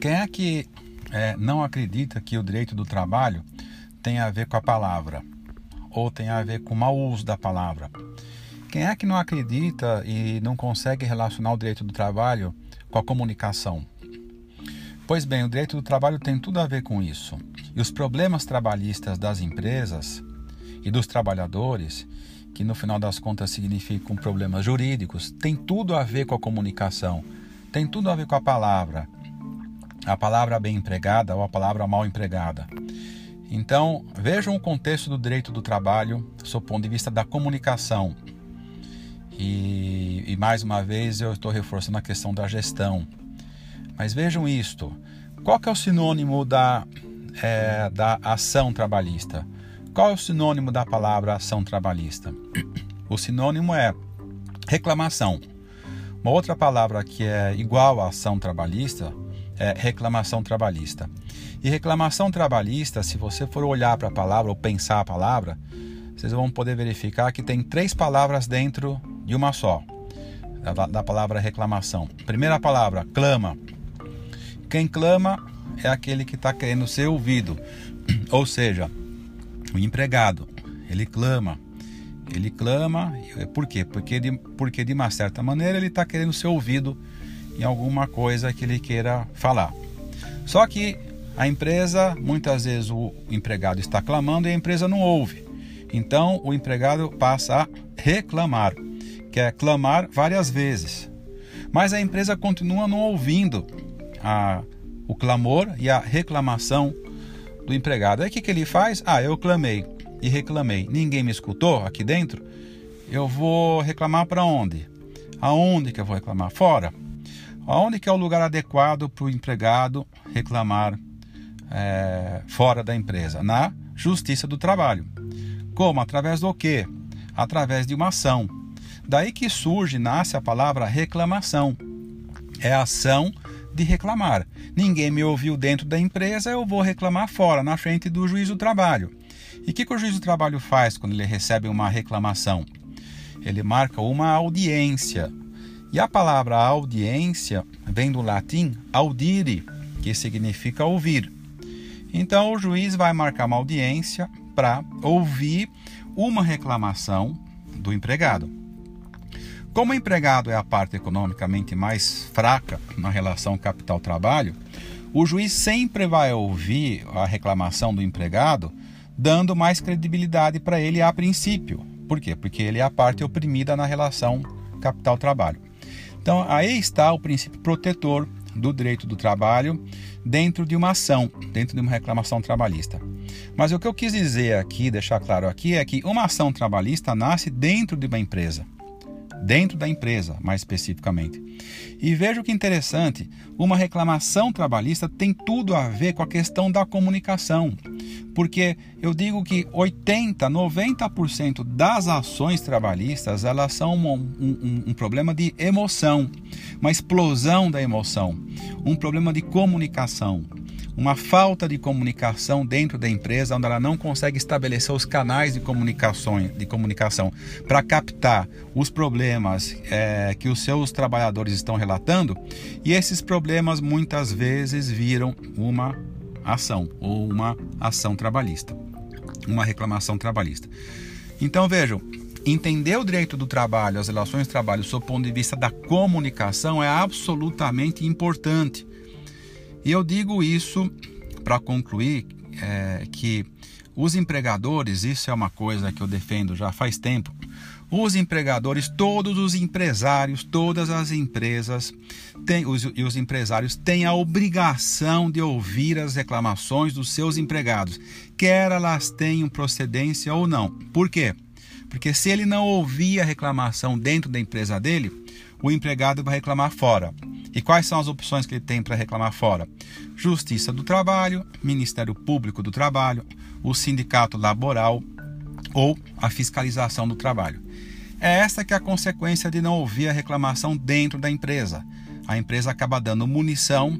Quem é que é, não acredita que o direito do trabalho tem a ver com a palavra ou tem a ver com o mau uso da palavra? Quem é que não acredita e não consegue relacionar o direito do trabalho com a comunicação? Pois bem, o direito do trabalho tem tudo a ver com isso. E os problemas trabalhistas das empresas e dos trabalhadores, que no final das contas significam problemas jurídicos, tem tudo a ver com a comunicação, tem tudo a ver com a palavra a palavra bem empregada ou a palavra mal empregada. Então, vejam o contexto do direito do trabalho sob o ponto de vista da comunicação. E, e mais uma vez eu estou reforçando a questão da gestão. Mas vejam isto: qual que é o sinônimo da, é, da ação trabalhista? Qual é o sinônimo da palavra ação trabalhista? O sinônimo é reclamação. Uma outra palavra que é igual à ação trabalhista é, reclamação trabalhista. E reclamação trabalhista, se você for olhar para a palavra ou pensar a palavra, vocês vão poder verificar que tem três palavras dentro de uma só, da, da palavra reclamação. Primeira palavra, clama. Quem clama é aquele que está querendo ser ouvido, ou seja, o empregado. Ele clama. Ele clama, por quê? Porque de, porque de uma certa maneira ele está querendo ser ouvido em alguma coisa que ele queira falar. Só que a empresa, muitas vezes o empregado está clamando e a empresa não ouve. Então o empregado passa a reclamar, que é clamar várias vezes. Mas a empresa continua não ouvindo a, o clamor e a reclamação do empregado. Aí o que, que ele faz? Ah, eu clamei e reclamei. Ninguém me escutou aqui dentro. Eu vou reclamar para onde? Aonde que eu vou reclamar? Fora. Onde que é o lugar adequado para o empregado reclamar é, fora da empresa? Na Justiça do Trabalho. Como? Através do quê? Através de uma ação. Daí que surge, nasce a palavra reclamação. É ação de reclamar. Ninguém me ouviu dentro da empresa, eu vou reclamar fora, na frente do juiz do trabalho. E o que, que o juiz do trabalho faz quando ele recebe uma reclamação? Ele marca uma audiência e a palavra audiência vem do latim audire, que significa ouvir. Então o juiz vai marcar uma audiência para ouvir uma reclamação do empregado. Como o empregado é a parte economicamente mais fraca na relação capital-trabalho, o juiz sempre vai ouvir a reclamação do empregado, dando mais credibilidade para ele a princípio. Por quê? Porque ele é a parte oprimida na relação capital-trabalho. Então, aí está o princípio protetor do direito do trabalho dentro de uma ação, dentro de uma reclamação trabalhista. Mas o que eu quis dizer aqui, deixar claro aqui, é que uma ação trabalhista nasce dentro de uma empresa dentro da empresa, mais especificamente. E veja que interessante, uma reclamação trabalhista tem tudo a ver com a questão da comunicação. Porque eu digo que 80, 90% das ações trabalhistas elas são um, um, um problema de emoção, uma explosão da emoção, um problema de comunicação uma falta de comunicação dentro da empresa, onde ela não consegue estabelecer os canais de comunicação, de comunicação para captar os problemas é, que os seus trabalhadores estão relatando, e esses problemas muitas vezes viram uma ação ou uma ação trabalhista, uma reclamação trabalhista. Então vejam, entender o direito do trabalho, as relações de trabalho, sob o ponto de vista da comunicação é absolutamente importante. E eu digo isso para concluir é, que os empregadores, isso é uma coisa que eu defendo já faz tempo, os empregadores, todos os empresários, todas as empresas têm, os, e os empresários têm a obrigação de ouvir as reclamações dos seus empregados, quer elas tenham procedência ou não. Por quê? Porque se ele não ouvir a reclamação dentro da empresa dele, o empregado vai reclamar fora. E quais são as opções que ele tem para reclamar fora? Justiça do Trabalho, Ministério Público do Trabalho, o Sindicato Laboral ou a fiscalização do trabalho. É essa que é a consequência de não ouvir a reclamação dentro da empresa. A empresa acaba dando munição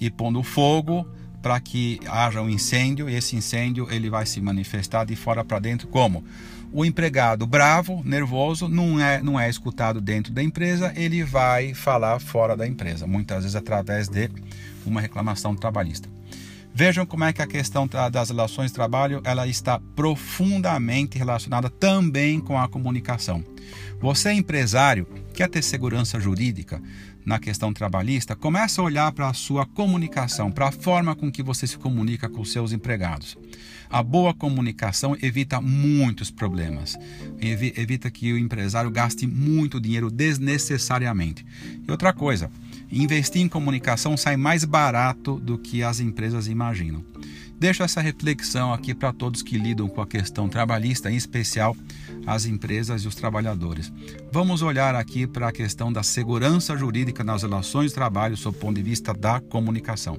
e pondo fogo para que haja um incêndio e esse incêndio ele vai se manifestar de fora para dentro como o empregado bravo, nervoso, não é, não é escutado dentro da empresa, ele vai falar fora da empresa, muitas vezes através de uma reclamação trabalhista. Vejam como é que a questão das relações de trabalho ela está profundamente relacionada também com a comunicação. Você é empresário, quer ter segurança jurídica na questão trabalhista, começa a olhar para a sua comunicação, para a forma com que você se comunica com os seus empregados. A boa comunicação evita muitos problemas, evita que o empresário gaste muito dinheiro desnecessariamente. E outra coisa, investir em comunicação sai mais barato do que as empresas imaginam. Deixo essa reflexão aqui para todos que lidam com a questão trabalhista, em especial as empresas e os trabalhadores. Vamos olhar aqui para a questão da segurança jurídica nas relações de trabalho sob o ponto de vista da comunicação.